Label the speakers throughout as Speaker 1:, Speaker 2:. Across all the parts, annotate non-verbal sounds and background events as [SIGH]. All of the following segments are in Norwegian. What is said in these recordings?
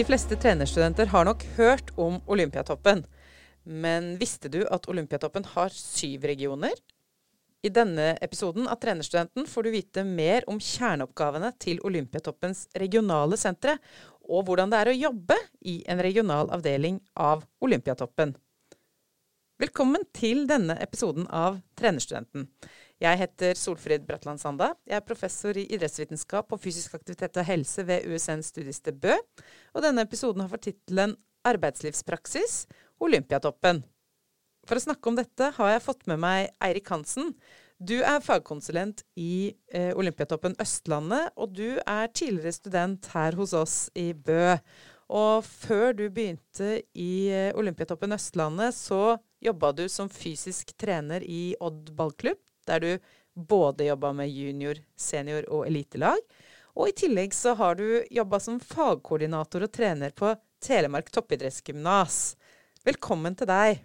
Speaker 1: De fleste trenerstudenter har nok hørt om Olympiatoppen. Men visste du at Olympiatoppen har syv regioner? I denne episoden av Trenerstudenten får du vite mer om kjerneoppgavene til Olympiatoppens regionale sentre, og hvordan det er å jobbe i en regional avdeling av Olympiatoppen. Velkommen til denne episoden av Trenerstudenten. Jeg heter Solfrid Bratland Sanda. Jeg er professor i idrettsvitenskap og fysisk aktivitet og helse ved USN studiested Bø. Og denne episoden har fått tittelen Arbeidslivspraksis Olympiatoppen. For å snakke om dette har jeg fått med meg Eirik Hansen. Du er fagkonsulent i eh, Olympiatoppen Østlandet, og du er tidligere student her hos oss i Bø. Og før du begynte i eh, Olympiatoppen Østlandet, så jobba du som fysisk trener i Odd ballklubb, der du både jobba med junior, senior og elitelag. Og i tillegg så har du jobba som fagkoordinator og trener på Telemark toppidrettsgymnas. Velkommen til deg.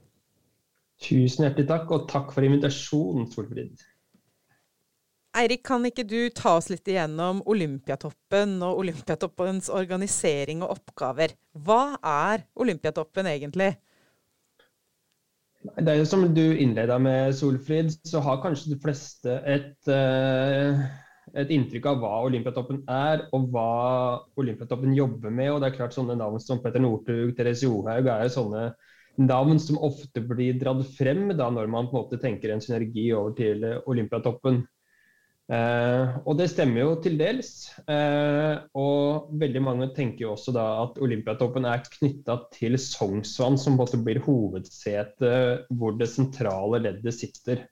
Speaker 2: Tusen hjertelig takk, og takk for invitasjonen, Solfrid.
Speaker 1: Eirik, kan ikke du ta oss litt igjennom Olympiatoppen og Olympiatoppens organisering og oppgaver? Hva er Olympiatoppen egentlig?
Speaker 2: Det er jo Som du innleda med, Solfrid, så har kanskje de fleste et, eh, et inntrykk av hva Olympiatoppen er, og hva Olympiatoppen jobber med. og det er klart Sånne navn som Petter Northug, Therese Johaug er jo sånne navn som ofte blir dratt frem da når man på en måte tenker en synergi over til Olympiatoppen. Eh, og det stemmer jo til dels. Eh, og veldig mange tenker jo også da at Olympiatoppen er knytta til Sognsvann, som både blir hovedsetet hvor det sentrale leddet sitter.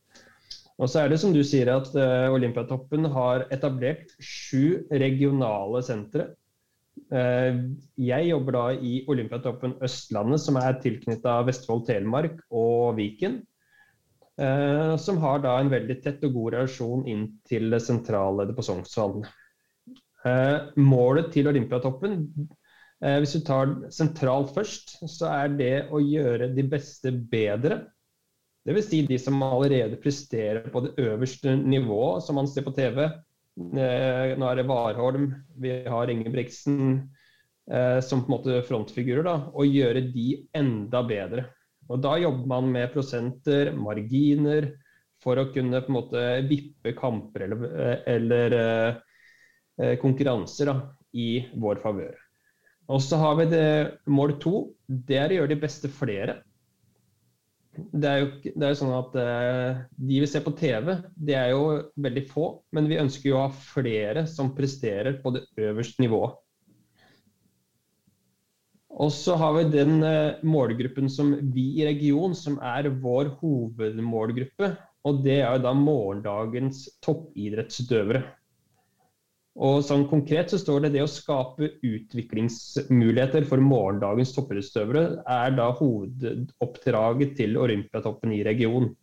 Speaker 2: Og så er det som du sier at eh, Olympiatoppen har etablert sju regionale sentre Eh, jeg jobber da i Olympiatoppen Østlandet, som er tilknytta Vestfold, Telemark og Viken. Eh, som har da en veldig tett og god relasjon inn til det sentralleddet på Sognsvann. Eh, målet til Olympiatoppen, hvis du tar sentralt først, så er det å gjøre de beste bedre. Dvs. Si de som allerede presterer på det øverste nivået, som man ser på TV Eh, nå er det Warholm, vi har Ingebrigtsen eh, som på en måte frontfigurer. da, Og gjøre de enda bedre. Og Da jobber man med prosenter, marginer, for å kunne på en måte vippe kamper eller, eh, eller eh, konkurranser da, i vår favør. Og så har vi det mål to. Det er å gjøre de beste flere det er jo, det er jo sånn at eh, De vi ser på TV, det er jo veldig få. Men vi ønsker jo å ha flere som presterer på det øverste nivået. Og så har vi den eh, målgruppen som vi i region, som er vår hovedmålgruppe. Og det er jo da morgendagens toppidrettsutøvere. Og sånn Konkret så står det det å skape utviklingsmuligheter for morgendagens toppidrettsutøvere er da hovedoppdraget til Olympiatoppen i regionen.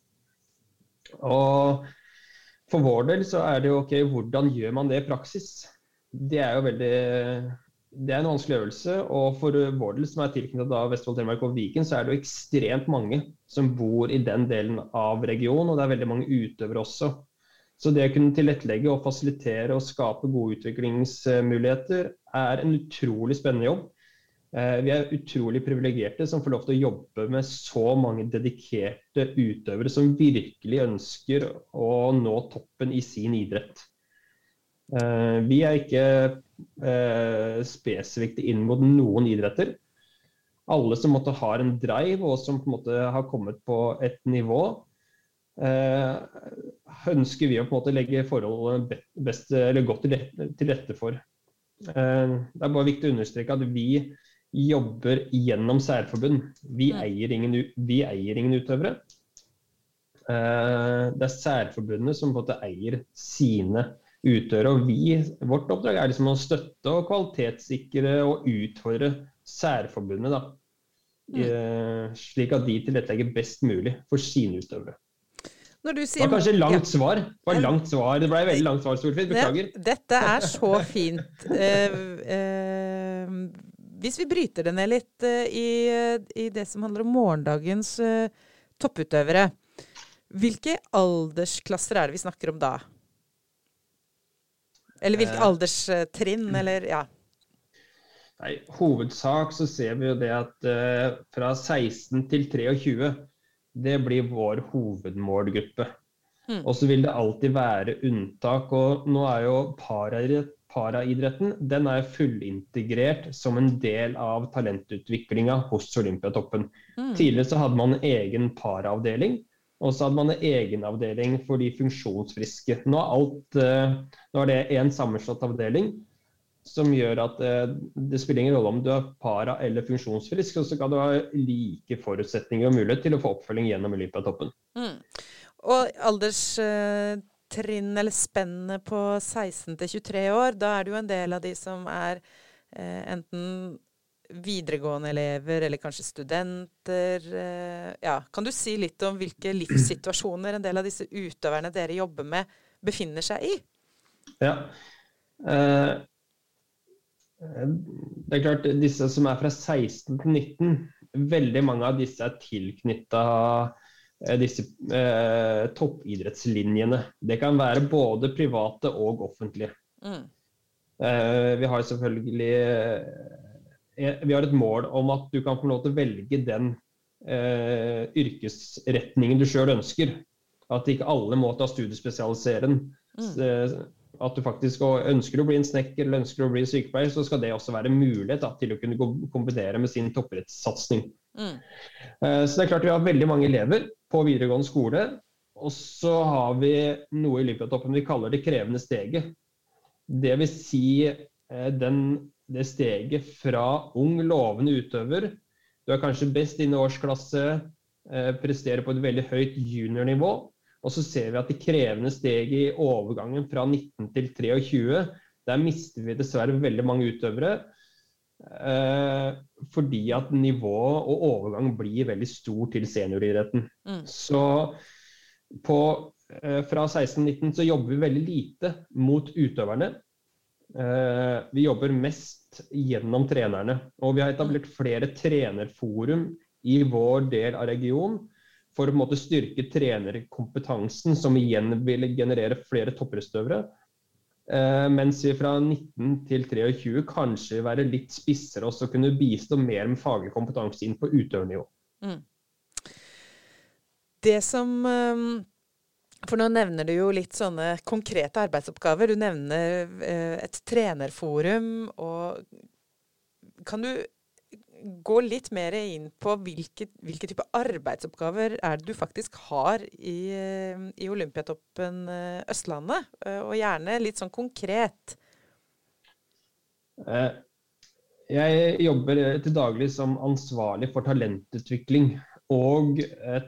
Speaker 2: Og For vår del så er det jo ok, hvordan gjør man det i praksis? Det er jo veldig det er en vanskelig øvelse. Og for vår del, som er tilknyttet av Vestfold, Telemark og Viken, så er det jo ekstremt mange som bor i den delen av regionen. Og det er veldig mange utøvere også. Så det å kunne tilrettelegge og fasilitere og skape gode utviklingsmuligheter er en utrolig spennende jobb. Eh, vi er utrolig privilegerte som får lov til å jobbe med så mange dedikerte utøvere som virkelig ønsker å nå toppen i sin idrett. Eh, vi er ikke eh, spesifikt inn mot noen idretter. Alle som måtte ha en drive og som på en måte har kommet på et nivå Eh, ønsker vi å på en måte legge forholdene best, eller godt til rette for. Eh, det er bare viktig å understreke at vi jobber gjennom særforbund. Vi mm. eier ingen, vi eier ingen utøvere. Eh, det er særforbundene som på en måte eier sine utøvere. Og vi, vårt oppdrag er liksom å støtte og kvalitetssikre og utfordre særforbundet. da. Mm. Slik at de tilrettelegger best mulig for sine utøvere. Når du sier, det var kanskje langt ja. svar. Det var langt svar. Det ble veldig langt svar, Solfrid. Beklager.
Speaker 1: Dette er så fint. Uh, uh, hvis vi bryter det ned litt uh, i, i, det som handler om morgendagens topputøvere, hvilke aldersklasser er det vi snakker om da? Eller hvilke alderstrinn, eller ja.
Speaker 2: Nei, hovedsak så ser vi jo det at uh, fra 16 til 23, det blir vår hovedmålgruppe. Mm. Og så vil det alltid være unntak. Og nå er jo paraidretten den er fullintegrert som en del av talentutviklinga hos Olympiatoppen. Mm. Tidligere så hadde man en egen paraavdeling. Og så hadde man en egenavdeling for de funksjonsfriske. Nå er, alt, uh, nå er det en sammenslått avdeling som gjør at uh, det spiller ingen rolle om du er para eller funksjonsfrisk, og så kan du ha like forutsetninger og mulighet til å få oppfølging gjennom Olympiatoppen. Mm.
Speaker 1: Og alderstrinn eller spennet på 16 til 23 år, da er det jo en del av de som er eh, enten videregående elever eller kanskje studenter. Eh, ja, kan du si litt om hvilke livssituasjoner en del av disse utøverne dere jobber med, befinner seg i?
Speaker 2: Ja. Eh, det er klart, disse som er fra 16 til 19, veldig mange av disse er tilknytta Eh, disse eh, toppidrettslinjene. Det kan være både private og offentlige. Mm. Eh, vi har selvfølgelig Vi har et mål om at du kan få lov til å velge den eh, yrkesretningen du sjøl ønsker. At ikke alle må ta studiespesialiseren. Mm. Eh, at du faktisk ønsker å bli en snekker eller ønsker å bli sykepleier, så skal det også være mulighet da, til å kunne kombinere med sin topprettssatsing. Mm. Så det er klart vi har veldig mange elever på videregående skole. Og så har vi noe i Olympiatoppen vi kaller det krevende steget. Det vil si eh, den, det steget fra ung, lovende utøver. Du er kanskje best innen årsklasse, eh, presterer på et veldig høyt juniornivå. Og så ser vi at det krevende steget i overgangen fra 19 til 23, der mister vi dessverre veldig mange utøvere. Eh, fordi at nivået og overgang blir veldig stor til senioridretten. Mm. Så på, eh, fra 16-19 så jobber vi veldig lite mot utøverne. Eh, vi jobber mest gjennom trenerne. Og vi har etablert mm. flere trenerforum i vår del av regionen for å styrke trenerkompetansen, som igjen vil generere flere topprestøvere. Uh, mens vi fra 19 til 23 kanskje vil være litt spissere også kunne bistå mer med faglig kompetanse inn på utøvernivå. Mm.
Speaker 1: Det som um, For nå nevner du jo litt sånne konkrete arbeidsoppgaver. Du nevner uh, et trenerforum. og Kan du gå litt mer inn på hvilke, hvilke type arbeidsoppgaver er det du faktisk har i, i Olympiatoppen eh, Østlandet? Eh, og gjerne litt sånn konkret.
Speaker 2: Eh, jeg jobber til daglig som ansvarlig for talentutvikling. Og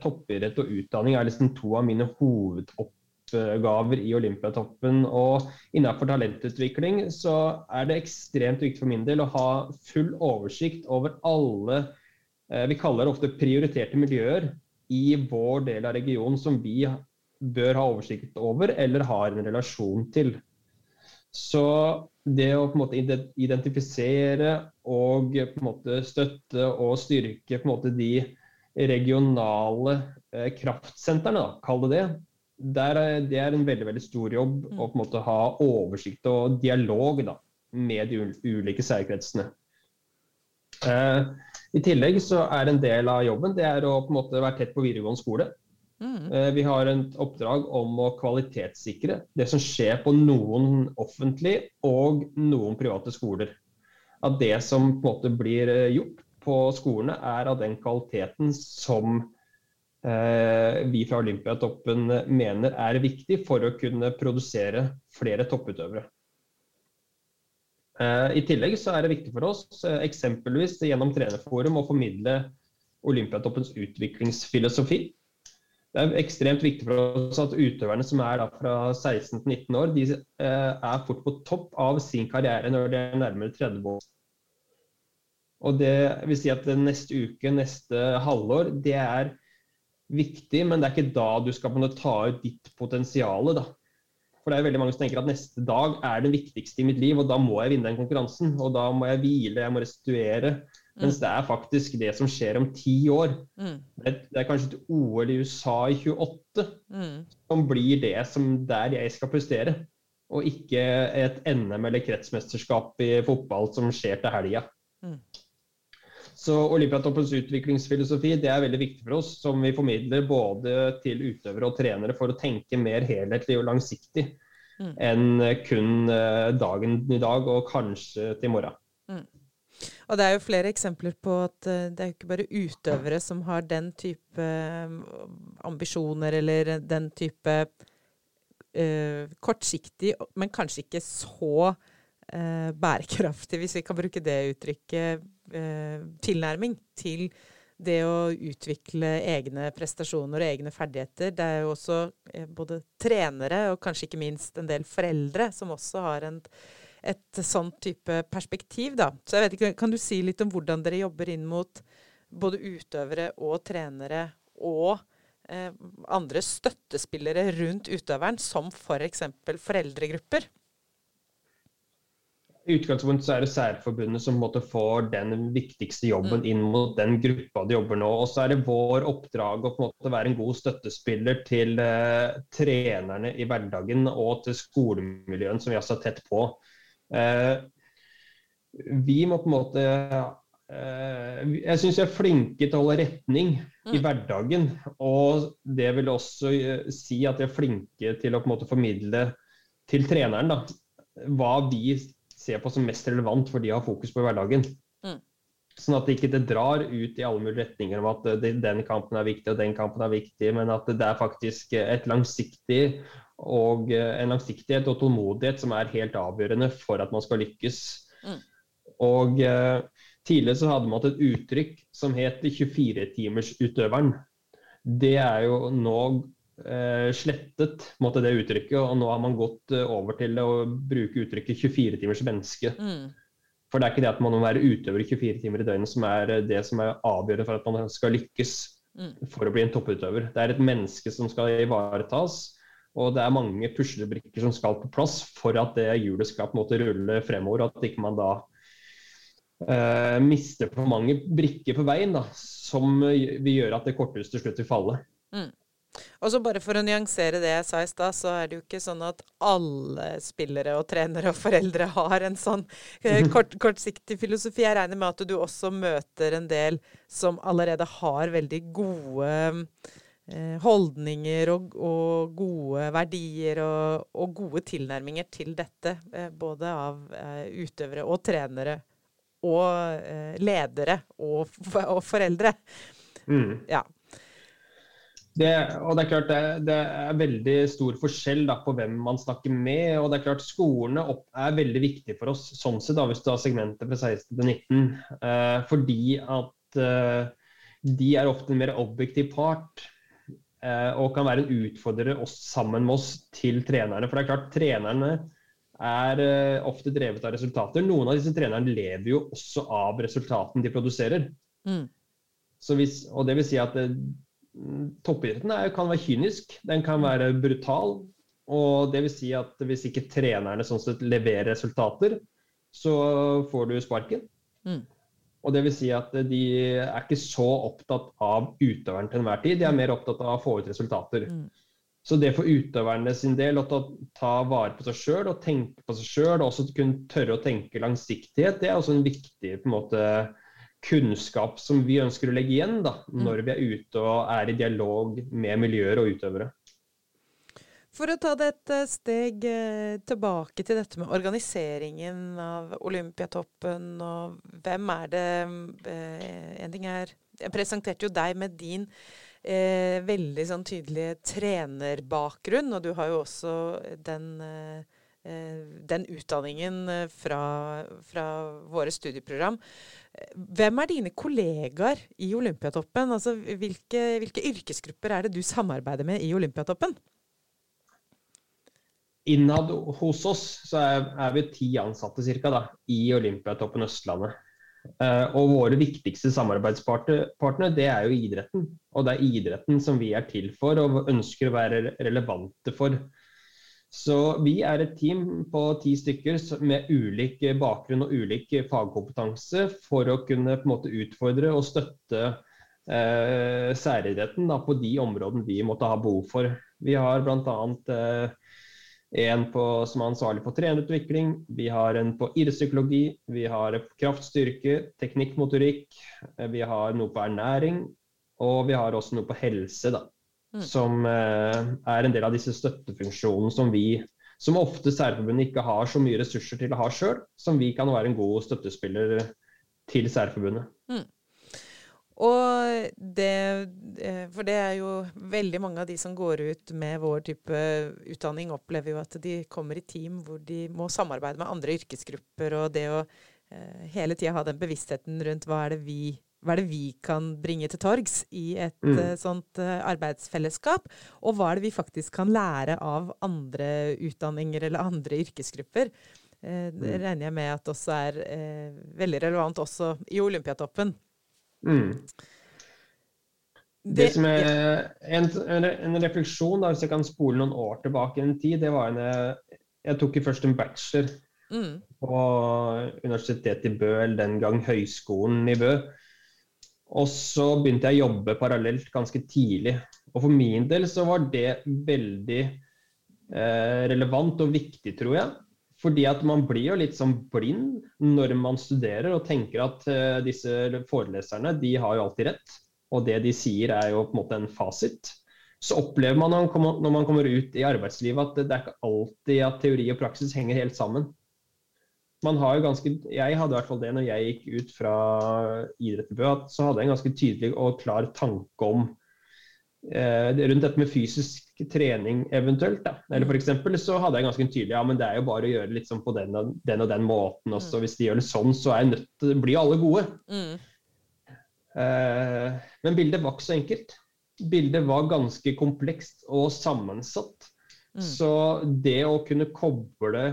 Speaker 2: toppidrett og utdanning er liksom to av mine hovedoppgaver i Olympiatoppen. Og innenfor talentutvikling så er det ekstremt viktig for min del å ha full oversikt over alle eh, Vi kaller det ofte prioriterte miljøer i vår del av regionen som vi bør ha oversikt over eller har en relasjon til. Så det å på en måte identifisere og på en måte støtte og styrke på en måte de regionale eh, kraftsentrene, kall det det, der, det er en veldig veldig stor jobb mm. å på en måte ha oversikt og dialog da, med de ulike særkretsene. Eh, I tillegg så er en del av jobben det er å på en måte være tett på videregående skole. Mm. Eh, vi har et oppdrag om å kvalitetssikre det som skjer på noen offentlige og noen private skoler. At det som på en måte blir eh, gjort på skolene, er av den kvaliteten som Eh, vi fra Olympiatoppen mener er viktig for å kunne produsere flere topputøvere. Eh, I tillegg så er det viktig for oss eh, eksempelvis gjennom Trenerforum å formidle Olympiatoppens utviklingsfilosofi. Det er ekstremt viktig for oss at utøverne som er fra 16 til 19 år, de er fort på topp av sin karriere når de er nærmere 30 år. Og det vil si at neste uke, neste halvår, det er viktig, men det er ikke da du skal ta ut ditt potensial. For det er veldig mange som tenker at neste dag er det viktigste i mitt liv, og da må jeg vinne den konkurransen. Og da må jeg hvile, jeg må restituere. Mens mm. det er faktisk det som skjer om ti år. Mm. Det, er, kanskje et OL i USA i 28 mm. som blir det som der jeg skal prestere. Og ikke et NM eller kretsmesterskap i fotball som skjer til helga. Så Olympiatoppens utviklingsfilosofi det er veldig viktig for oss, som vi formidler både til utøvere og trenere for å tenke mer helhetlig og langsiktig mm. enn kun eh, dagen i dag og kanskje til morgen. Mm.
Speaker 1: Og det er jo flere eksempler på at eh, det er jo ikke bare utøvere som har den type eh, ambisjoner eller den type uh, kortsiktig, men kanskje ikke så uh, bærekraftig, hvis vi kan bruke det uttrykket, uh, tilnærming til det å utvikle egne prestasjoner og egne ferdigheter. Det er jo også både trenere og kanskje ikke minst en del foreldre som også har en et sånn type perspektiv, da. Så jeg vet ikke, Kan du si litt om hvordan dere jobber inn mot både utøvere og trenere og eh, andre støttespillere rundt utøveren, som f.eks. For foreldregrupper?
Speaker 2: I utgangspunktet så er det særforbundet som måtte får den viktigste jobben mm. inn mot den gruppa de jobber nå. Og så er det vår oppdrag å på en måte være en god støttespiller til eh, trenerne i hverdagen og til skolemiljøen som vi har satt tett på. Eh, vi må på en måte eh, Jeg syns vi er flinke til å holde retning i mm. hverdagen. Og det vil også eh, si at vi er flinke til å på en måte formidle til treneren da, hva vi ser på som mest relevant for de har fokus på i hverdagen. Mm. Sånn at det ikke det drar ut i alle mulige retninger om at den kampen er viktig og den kampen er viktig, men at det er faktisk et langsiktig og eh, en langsiktighet og tålmodighet som er helt avgjørende for at man skal lykkes. Mm. Og eh, Tidligere så hadde man hatt et uttrykk som het 24-timersutøveren. Det er jo nå eh, slettet måtte det uttrykket, og nå har man gått eh, over til å bruke uttrykket 24-timers menneske. Mm. For det er ikke det at man må være utøver i 24 timer i døgnet som er eh, det som er avgjørende for at man skal lykkes mm. for å bli en topputøver. Det er et menneske som skal ivaretas og det er mange puslebrikker som skal på plass for at det hjulet skal på en måte rulle fremover. At ikke man da eh, mister for mange brikker på veien da, som vil gjøre at det korthuset til slutt vil falle. Mm.
Speaker 1: Og så bare For å nyansere det jeg sa i stad, så er det jo ikke sånn at alle spillere og trenere og foreldre har en sånn eh, [LAUGHS] kort, kortsiktig filosofi. Jeg regner med at du også møter en del som allerede har veldig gode Eh, holdninger og, og, gode verdier og, og, gode tilnærminger til dette. Eh, både av eh, utøvere og trenere og ledere og, og foreldre. Mm. Ja.
Speaker 2: Det, og det er klart det, det er veldig stor forskjell da, på hvem man snakker med. og det er klart Skolene opp, er veldig viktige for oss, sånn sett da, hvis du har segmentet fra 16 til 19. Eh, fordi at eh, de er ofte en mer objektiv part. Eh, og kan være en utfordrer oss sammen med oss til trenerne. For det er klart, trenerne er eh, ofte drevet av resultater. Noen av disse trenerne lever jo også av resultatene de produserer. Mm. Hvis, og det vil si at eh, toppidretten er, kan være kynisk, den kan være brutal. Og det vil si at hvis ikke trenerne sånn sett leverer resultater, så får du sparken. Mm. Og det vil si at De er ikke så opptatt av utøveren til enhver tid, de er mer opptatt av å få ut resultater. Mm. Så det for utøverne sin del å ta, ta vare på seg sjøl og tenke på seg sjøl, og også kunne tørre å tenke langsiktighet, det er også en viktig på en måte, kunnskap som vi ønsker å legge igjen da, mm. når vi er ute og er i dialog med miljøer og utøvere.
Speaker 1: For å ta det et eh, steg eh, tilbake til dette med organiseringen av Olympiatoppen, og hvem er det eh, En ting er Jeg presenterte jo deg med din eh, veldig sånn tydelige trenerbakgrunn, og du har jo også den, eh, den utdanningen fra, fra våre studieprogram. Hvem er dine kollegaer i Olympiatoppen? Altså, hvilke, hvilke yrkesgrupper er det du samarbeider med i Olympiatoppen?
Speaker 2: Innad hos oss så er, er vi ti ansatte cirka, da, i Olympiatoppen Østlandet. Og våre viktigste samarbeidspartnere det er jo idretten. Og det er idretten som vi er til for og ønsker å være relevante for. Så vi er et team på ti stykker med ulik bakgrunn og ulik fagkompetanse for å kunne på en måte utfordre og støtte eh, særidretten da, på de områdene vi måtte ha behov for. Vi har bl.a. Eh, en på, som er ansvarlig for trenerutvikling, vi har en på idrettspsykologi, vi har kraftstyrke, teknikkmotorikk, vi har noe på ernæring, og vi har også noe på helse, da. Mm. Som eh, er en del av disse støttefunksjonene som vi, som ofte Særforbundet ikke har så mye ressurser til å ha sjøl, som vi kan være en god støttespiller til Særforbundet. Mm.
Speaker 1: Og det eh, For det er jo veldig mange av de som går ut med vår type utdanning, opplever jo at de kommer i team hvor de må samarbeide med andre yrkesgrupper, og det å eh, hele tida ha den bevisstheten rundt hva er det vi hva er det vi kan bringe til torgs i et mm. uh, sånt uh, arbeidsfellesskap? Og hva er det vi faktisk kan lære av andre utdanninger eller andre yrkesgrupper? Uh, det mm. regner jeg med at også er veldig relevant også i Olympiatoppen. Mm.
Speaker 2: Det, det, som er en, en, en refleksjon, da, hvis jeg kan spole noen år tilbake i en tid, det var en jeg, jeg tok først en bachelor mm. på Universitetet i Bø, eller den gang Høgskolen i Bø. Og så begynte jeg å jobbe parallelt ganske tidlig. Og for min del så var det veldig eh, relevant og viktig, tror jeg. Fordi at man blir jo litt sånn blind når man studerer og tenker at uh, disse foreleserne de har jo alltid rett. Og det de sier er jo på en måte en fasit. Så opplever man når man kommer, ut i arbeidslivet at det er ikke alltid at teori og praksis henger helt sammen. Man har jo ganske, Jeg hadde i hvert fall det når jeg gikk ut fra idrett at så hadde jeg en ganske tydelig og klar tanke om eh, rundt dette med fysisk trening eventuelt. Da. Eller for eksempel, så hadde jeg ganske tydelig ja, men det er jo bare å gjøre litt sånn på den og den, og den måten også. Mm. Hvis de gjør det sånn, så er nødt, blir alle gode. Mm. Eh, men bildet var ikke så enkelt. Bildet var ganske komplekst og sammensatt. Mm. Så det å kunne koble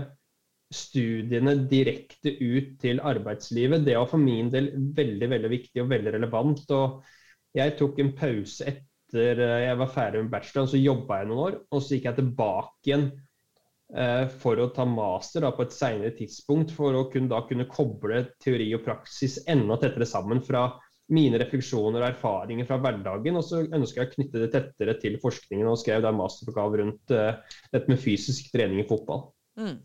Speaker 2: studiene direkte ut til arbeidslivet, det var for min del veldig veldig viktig og veldig relevant. Og jeg tok en pause etter eh, jeg var ferdig med bacheloren, så jobba jeg noen år. Og så gikk jeg tilbake igjen eh, for å ta master da, på et senere tidspunkt. For å kunne, da kunne koble teori og praksis enda tettere sammen fra mine refleksjoner og erfaringer fra hverdagen. Og så ønsker jeg å knytte det tettere til forskningen, og skrev da masteroppgave rundt eh, dette med fysisk trening i fotball. Mm.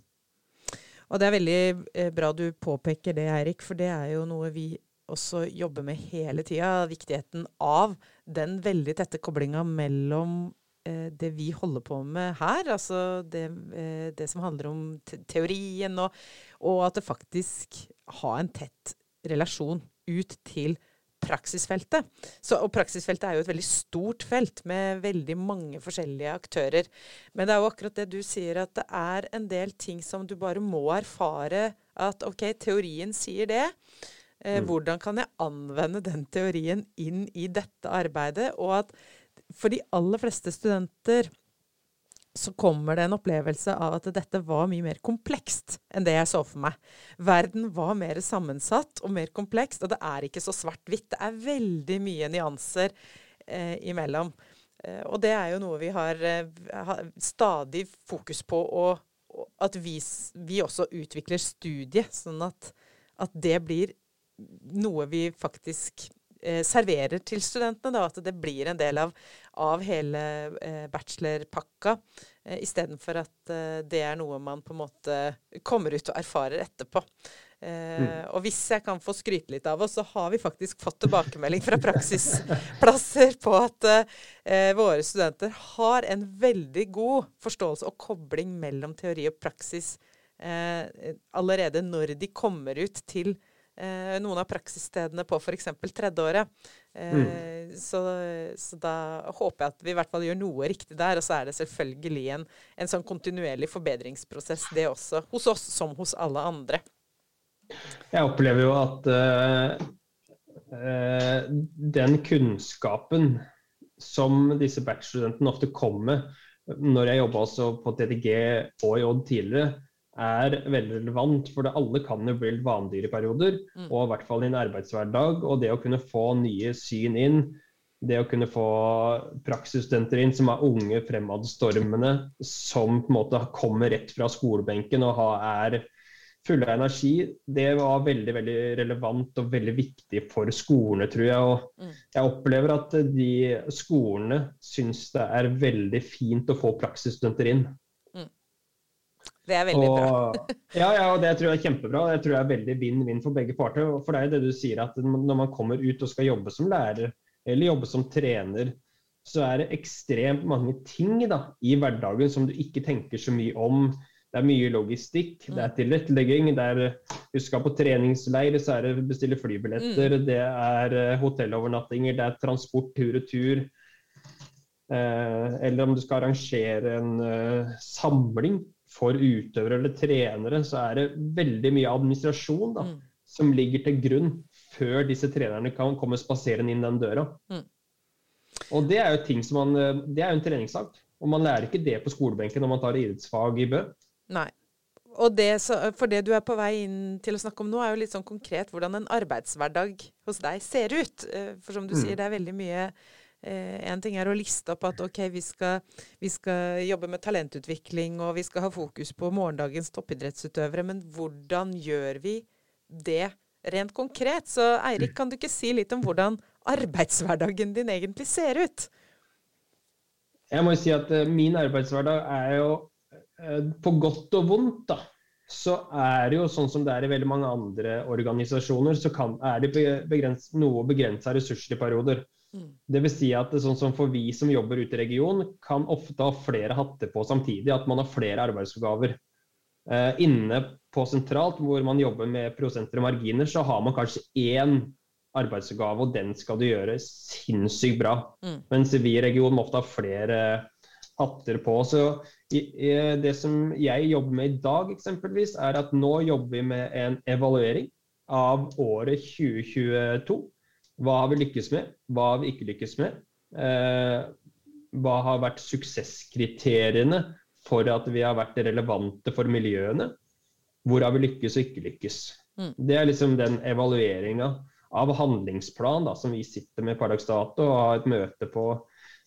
Speaker 1: Og det er veldig eh, bra du påpeker det, Eirik, for det er jo noe vi også jobber med hele tida. Viktigheten av den veldig tette koblinga mellom eh, det vi holder på med her, altså det, eh, det som handler om te teorien, og, og, at det faktisk har en tett relasjon ut til praksisfeltet. Så, og praksisfeltet er jo et veldig stort felt med veldig mange forskjellige aktører. Men det er jo akkurat det du sier, at det er en del ting som du bare må erfare at OK, teorien sier det. Eh, mm. Hvordan kan jeg anvende den teorien inn i dette arbeidet? Og at for de aller fleste studenter så kommer det en opplevelse av at dette var mye mer komplekst enn det jeg så for meg. Verden var mer sammensatt og mer komplekst, og det er ikke så svart-hvitt. Det er veldig mye nyanser eh, imellom. Eh, og det er jo noe vi har, eh, stadig fokus på, og, at vi, vi, også utvikler studiet, sånn at, at det blir noe vi faktisk serverer til studentene. Da, at det blir en del av, av hele eh, bachelorpakka, eh, istedenfor at eh, det er noe man på en måte kommer ut og erfarer etterpå. Eh, mm. Og hvis jeg kan få skryte litt av oss, så har vi faktisk fått tilbakemelding fra praksisplasser på at eh, våre studenter har en veldig god forståelse og kobling mellom teori og praksis eh, allerede når de kommer ut til eh, noen av praksisstedene på f.eks. tredjeåret. Eh, mm. så, så, da håper jeg at vi i hvert fall gjør noe riktig der. Og så er det selvfølgelig en, en sånn kontinuerlig forbedringsprosess, det også. Hos oss som hos alle andre.
Speaker 2: Jeg opplever jo at uh, den kunnskapen som disse bachelorstudentene ofte kommer med, når jeg jobba på TTG og J tidligere, er veldig relevant. For det, alle kan jo bli litt vandyre i perioder, mm. og i hvert fall i en arbeidshverdag. Og det å kunne få nye syn inn, det å kunne få praksisstudenter inn som er unge, fremadstormende, som på en måte kommer rett fra skolebenken og er fulle av energi, det var veldig veldig relevant og veldig viktig for skolene, tror jeg. Og mm. jeg opplever at de skolene syns det er veldig fint å få praksisstudenter inn.
Speaker 1: Det er veldig
Speaker 2: og,
Speaker 1: bra.
Speaker 2: ja, ja, og det tror jeg er kjempebra. Det tror jeg er veldig vinn-vinn for begge parter. For det er det du sier, at når man kommer ut og skal jobbe som lærer, eller jobbe som trener, så er det ekstremt mange ting da, i hverdagen som du ikke tenker så mye om. Det er mye logistikk, det er
Speaker 1: Mm.
Speaker 2: tilrettelegging, det er du skal på treningsleir, så er det bestille flybilletter,
Speaker 1: Mm.
Speaker 2: det er eh, hotellovernattinger, det er transport tur og tur. Eh, eller om du skal arrangere en eh, samling for utøvere eller trenere, så er det veldig mye administrasjon da,
Speaker 1: Mm.
Speaker 2: som ligger til grunn før disse trenerne kan komme spaserende inn den døra.
Speaker 1: Mm.
Speaker 2: Og det er jo ting som man, eh, det er jo en treningssak. Og man lærer ikke det på skolebenken når man tar idrettsfag i Bø.
Speaker 1: Nei. Og det, så, for det du er på vei inn til å snakke om nå, er jo litt sånn konkret hvordan en arbeidshverdag hos deg ser ut. Eh, For som du
Speaker 2: Mm.
Speaker 1: sier, det er veldig mye Én ting er å liste opp at OK, vi skal, vi skal jobbe med talentutvikling, og vi skal ha fokus på morgendagens toppidrettsutøvere, men hvordan gjør vi det rent konkret? Så Eirik, kan du ikke si litt om hvordan arbeidshverdagen din egentlig ser ut?
Speaker 2: Jeg må jo si at eh, min arbeidshverdag er jo eh, på godt og vondt, da. Så er det jo sånn som det er i veldig mange andre organisasjoner, så kan, er det be- begrens, noe begrensa ressurser i perioder. Det vil si at sånn som for vi som jobber ute i regionen, kan ofte ha flere hatter på samtidig. At man har flere arbeidsoppgaver. Eh, inne på sentralt, hvor man jobber med prosenter og marginer, så har man kanskje én arbeidsoppgave, og den skal du gjøre sinnssykt bra.
Speaker 1: Mm.
Speaker 2: Mens vi i regionen ofte har flere hatter på. Så i, i, det som jeg jobber med i dag, eksempelvis, er at nå jobber vi med en evaluering av året 2022. Hva har vi lykkes med, hva har vi ikke lykkes med? Eh, hva har vært suksesskriteriene for at vi har vært relevante for miljøene? Hvor har vi lykkes og ikke lykkes?
Speaker 1: Mm.
Speaker 2: Det er liksom den evalueringa av handlingsplan da, som vi sitter med per dags dato og har et møte på,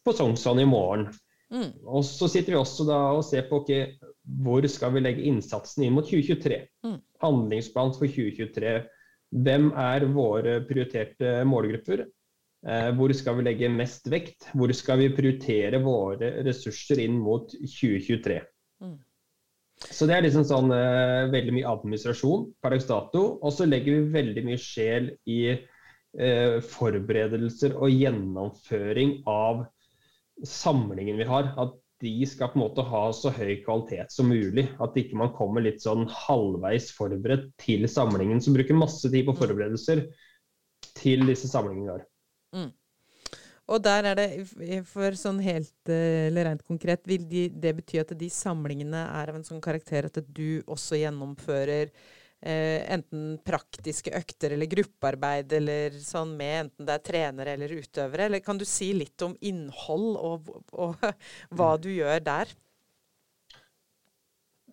Speaker 2: på Sognsvann i morgen.
Speaker 1: Mm.
Speaker 2: Og så sitter vi også da og ser på okay, hvor skal vi legge innsatsen inn mot 2023.
Speaker 1: Mm.
Speaker 2: Handlingsplan for 2023. Hvem er våre prioriterte målgrupper? Eh, hvor skal vi legge mest vekt? Hvor skal vi prioritere våre ressurser inn mot 2023?
Speaker 1: Mm.
Speaker 2: Så det er liksom sånn eh, veldig mye administrasjon per dags dato. Og så legger vi veldig mye sjel i eh, forberedelser og gjennomføring av samlingen vi har. At de skal på en måte ha så høy kvalitet som mulig. At ikke man kommer litt sånn halvveis forberedt til samlingen. som bruker masse tid på forberedelser til disse samlingene der. har.
Speaker 1: Og der er det, for sånn helt eh, eller rent konkret, vil de, det bety at de samlingene er av en sånn karakter at du også gjennomfører eh, enten praktiske økter eller gruppearbeid eller sånn med enten det er trenere eller utøvere? Eller kan du si litt om innhold og, og [LAUGHS] hva du gjør der?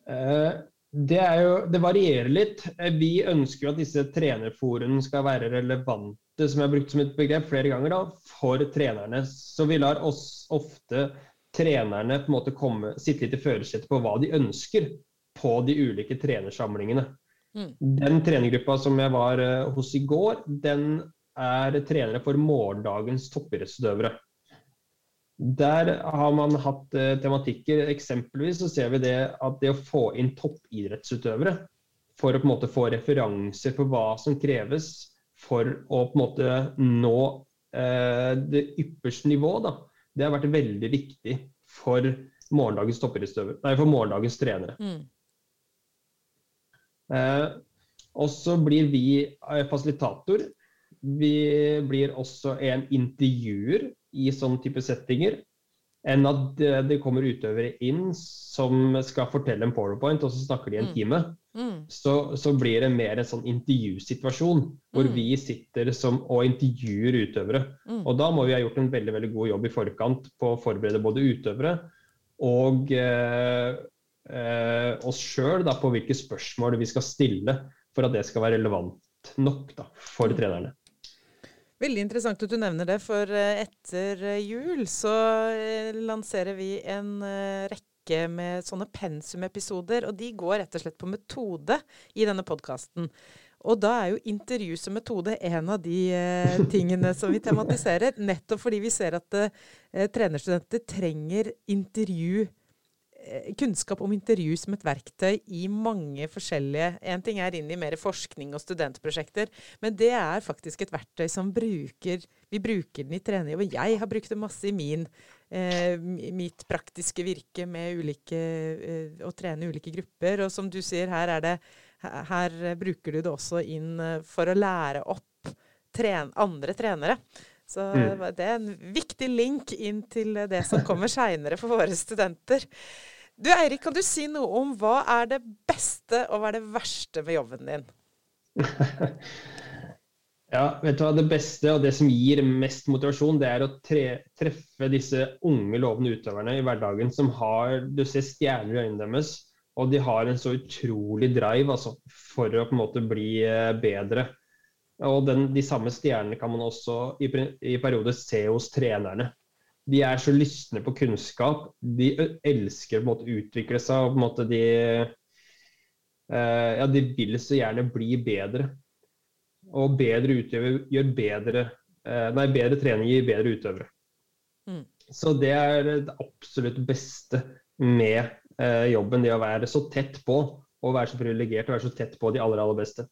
Speaker 2: Eh, Det, jo, det varierer litt. Eh, Vi ønsker jo at disse trenerforumene skal være relevante, som jeg har brukt som et begrep flere ganger, da, for trenerne. Så vi lar oss ofte trenerne på en måte komme, sitte litt i førersetet på hva de ønsker på de ulike trenersamlingene.
Speaker 1: Mm.
Speaker 2: Den trenergruppa som jeg var eh, hos i går, den er trenere for morgendagens toppidrettsutøvere. Der har man hatt eh, tematikker. Eksempelvis så ser vi det at det å få inn toppidrettsutøvere for å på en måte få referanser på hva som kreves for å på en måte nå eh, det ypperste nivået, da. Det har vært veldig viktig for morgendagens nei, for morgendagens trenere.
Speaker 1: Mm.
Speaker 2: Eh, og så blir vi eh, fasilitator. Vi blir også en intervjuer i sånne type settinger. Enn at det, kommer utøvere inn som skal fortelle en powerpoint, og så snakker de en
Speaker 1: Mm.
Speaker 2: time.
Speaker 1: Mm.
Speaker 2: Så, så blir det mer en sånn intervjusituasjon, hvor
Speaker 1: Mm.
Speaker 2: vi sitter som, og intervjuer utøvere.
Speaker 1: Mm.
Speaker 2: Og da må vi ha gjort en veldig veldig god jobb i forkant på å forberede både utøvere og eh, eh, oss sjøl på hvilke spørsmål vi skal stille for at det skal være relevant nok da, for
Speaker 1: Mm.
Speaker 2: trenerne.
Speaker 1: Veldig interessant at du nevner det, for eh, etter eh, jul så eh, lanserer vi en rekke med sånne pensumepisoder, og de går rett og slett på metode i denne podkasten. Og da er jo intervju som metode en av de eh, [LAUGHS] tingene som vi tematiserer, nettopp fordi vi ser at eh, trenerstudenter trenger intervju kunnskap om intervju som et verktøy i mange forskjellige En ting er inn i mer forskning og studentprosjekter, men det er faktisk et verktøy som bruker Vi bruker den i trening, og jeg har brukt det masse i min eh, mitt praktiske virke med ulike eh, å trene ulike grupper. Og som du sier, her er det her bruker du det også inn eh, for å lære opp tren andre trenere. Så mm. det er en viktig link inn til det som kommer seinere for våre studenter. Du Eirik, kan du si noe om hva er det beste og hva er det verste med jobben din? [LAUGHS]
Speaker 2: ja, vet du hva. Det beste og det som gir mest motivasjon, det er å tre, treffe disse unge, lovende utøverne i hverdagen som har Du ser stjerner i øynene deres, og de har en så utrolig drive altså, for å på en måte bli eh, bedre. Og den, de samme stjernene kan man også i, i perioder se hos trenerne. De er så lystne på kunnskap. De elsker å utvikle seg. måte de, eh, ja, de vil så gjerne bli bedre. Og bedre utøvere gjør bedre eh, Nei, bedre trening gir bedre utøvere. Mm. Så det er det absolutt beste med eh, jobben. Det å være så tett på, og være så privilegert og være så tett på de aller, aller beste.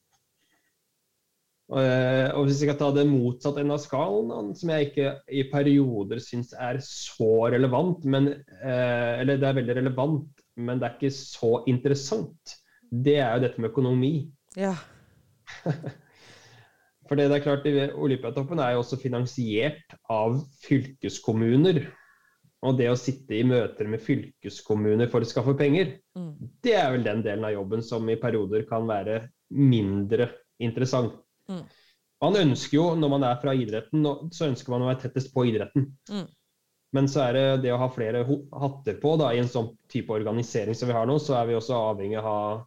Speaker 2: Eh, og hvis jeg skal ta det motsatte enden av skalaen, som jeg ikke i perioder syns er så relevant, men, eh, eller det er veldig relevant, men det er ikke så interessant, det er jo dette med økonomi.
Speaker 1: Ja. [LAUGHS]
Speaker 2: For det er klart, Olympiatoppen er jo også finansiert av fylkeskommuner. Og det å sitte i møter med fylkeskommuner for å skaffe penger, mm. det er vel den delen av jobben som i perioder kan være mindre interessant. Mm. Man ønsker jo, når man er fra idretten, så ønsker man å være tettest på idretten. Mm. Men så er det det å ha flere hatter på da, i en sånn type organisering som vi har nå, så er vi også avhengig av,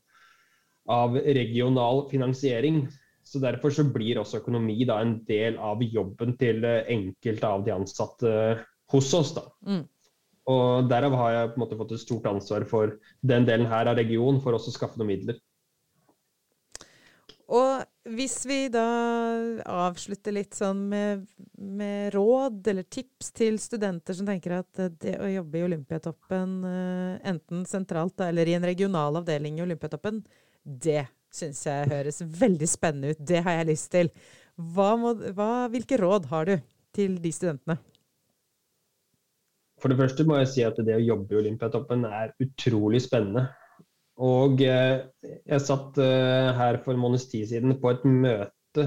Speaker 2: av regional finansiering. Så Derfor så blir også økonomi da, en del av jobben til enkelte av de ansatte hos oss. da. Mm. Og Derav har jeg på en måte fått et stort ansvar for den delen her av regionen, for også å skaffe noen midler.
Speaker 1: Hvis vi da avslutter litt sånn med, med, råd eller tips til studenter som tenker at det å jobbe i Olympiatoppen, eh, enten sentralt eller i en regional avdeling i Olympiatoppen, det syns jeg høres veldig spennende ut. Det har jeg lyst til. Hva må, hva, hvilke råd har du til de studentene?
Speaker 2: For det første må jeg si at det å jobbe i Olympiatoppen er utrolig spennende. Og eh, jeg satt eh, her for en måneds tid siden på et møte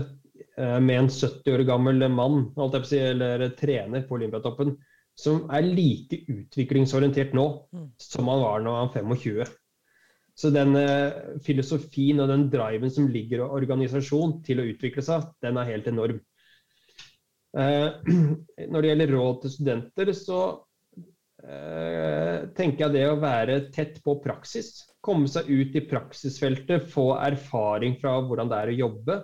Speaker 2: eh, med en 70 år gammel mann, eller trener på Olympiatoppen, som er like utviklingsorientert nå mm. som han var da han var 25. Så den filosofien og den driven som ligger i organisasjon til å utvikle seg, den er helt enorm. [CLEARS THROAT] når det gjelder råd til studenter, så tenker jeg det å være tett på praksis komme seg ut i praksisfeltet, få erfaring fra hvordan det er å jobbe.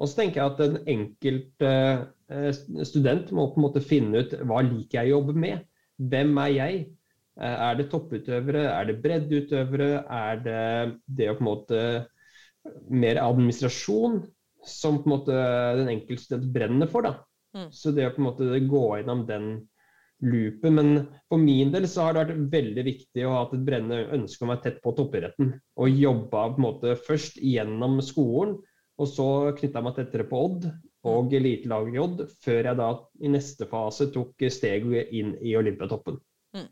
Speaker 2: Og så tenker jeg at en enkelt eh, student må på en måte finne ut hva liker jeg å jobbe med. Hvem er jeg? Eh, er det topputøvere? Er det breddeutøvere? Er det det å på en måte mer administrasjon som på en måte den enkelte student brenner for? da. Mm. Så det å på en måte gå gjennom den loopet. Men for min del så har det vært veldig viktig å ha et brennende ønske om å være tett på toppidretten. Og jobba på en måte først gjennom skolen, og så knytta meg tettere på Odd og elitelaget i Odd, før jeg da i neste fase tok steget inn i Olympiatoppen. Mm.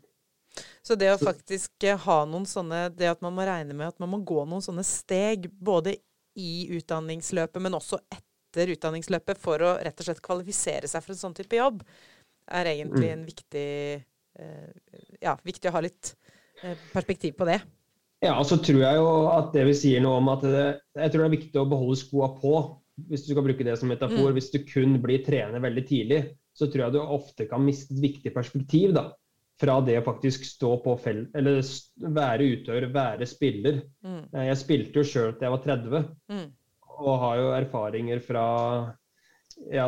Speaker 1: Så det å faktisk ha noen sånne Det at man må regne med at man må gå noen sånne steg, både i utdanningsløpet, men også etter utdanningsløpet, for å rett og slett kvalifisere seg for en sånn type jobb, er egentlig mm. en viktig eh, Ja, viktig å ha litt eh, perspektiv på det.
Speaker 2: Ja, og så tror jeg jo at det vi sier noe om at det, jeg tror det er viktig å beholde skoa på, hvis du skal bruke det som metafor. Mm. Hvis du kun blir trener veldig tidlig, så tror jeg du ofte kan miste et viktig perspektiv. da, Fra det å faktisk stå på felt, eller være utøver, være spiller. Mm. Eh, jeg spilte jo sjøl til jeg var 30, mm. og har jo erfaringer fra ja,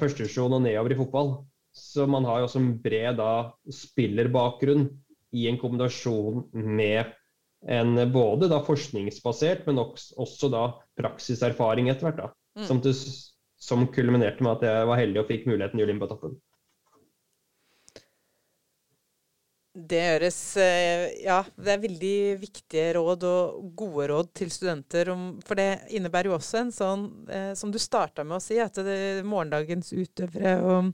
Speaker 2: førstesjon og nedover i fotball. Så man har jo også en bred da, spillerbakgrunn i en kombinasjon med en både da forskningsbasert, men også da praksiserfaring etter hvert. mm. som, til, som, kulminerte med at jeg var heldig og fikk muligheten til å på toppen.
Speaker 1: Det gjøres eh, Ja, det er veldig viktige råd og gode råd til studenter. Om, for det innebærer jo også en sånn, eh, som du starta med å si, at det morgendagens utøvere og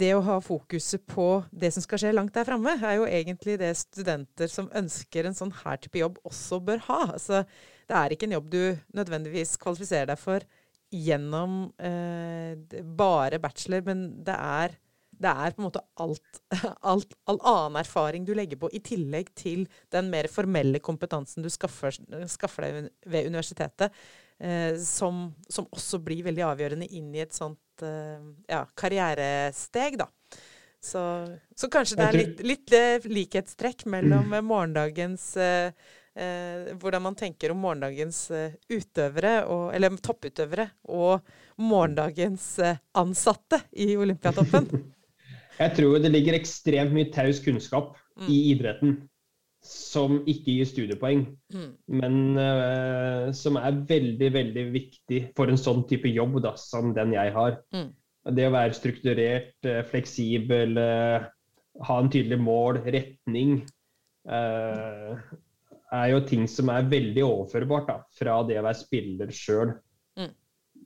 Speaker 1: det å ha fokuset på det som skal skje langt der framme, er jo egentlig det studenter som ønsker en sånn her type jobb, også bør ha. Altså, det er ikke en jobb du nødvendigvis kvalifiserer deg for gjennom eh, bare bachelor, men det er det er på en måte alt, [LAUGHS] alt, all annen erfaring du legger på, i tillegg til den mer formelle kompetansen du skaffer, skaffer deg ved universitetet, eh, som, som, også blir veldig avgjørende inn i et sånt eh, ja, karrieresteg, da. Så, så, kanskje det er litt, litt eh, likhetstrekk mellom morgendagens eh, eh, hvordan man tenker om morgendagens eh, utøvere, og, eller topputøvere, og morgendagens ansatte i Olympiatoppen. [LAUGHS]
Speaker 2: Jeg tror det ligger ekstremt mye taus kunnskap mm. i idretten som ikke gir studiepoeng, mm. men uh, som er veldig, veldig viktig for en sånn type jobb da, som den jeg har. Mm. Det å være strukturert, uh, fleksibel, uh, ha en tydelig mål, retning, er jo ting som er veldig overførbart da, fra det å være spiller sjøl mm.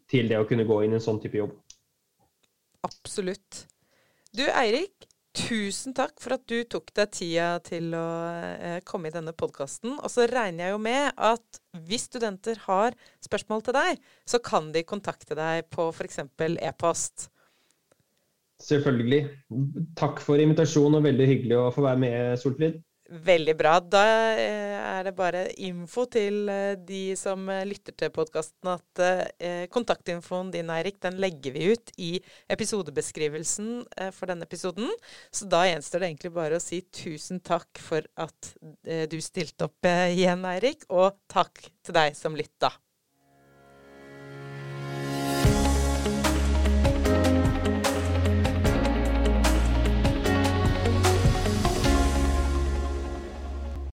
Speaker 2: til det å kunne gå inn i en sånn type jobb.
Speaker 1: Absolutt. Du Eirik, tusen takk for at du tok deg tida til å eh, komme i denne podkasten. Og så regner jeg jo med at hvis studenter har spørsmål til deg, så kan de kontakte deg på f.eks. e-post.
Speaker 2: Selvfølgelig. Takk for invitasjonen, og veldig hyggelig å få være med, Solfrid.
Speaker 1: Veldig bra. Da eh, er det bare info til eh, de som eh, lytter til podkasten, at kontaktinfoen din, Eirik, den legger vi ut i episodebeskrivelsen for denne episoden. Så da gjenstår det egentlig bare å si tusen takk for at du stilte opp igjen, Eirik, og takk til deg som lytta.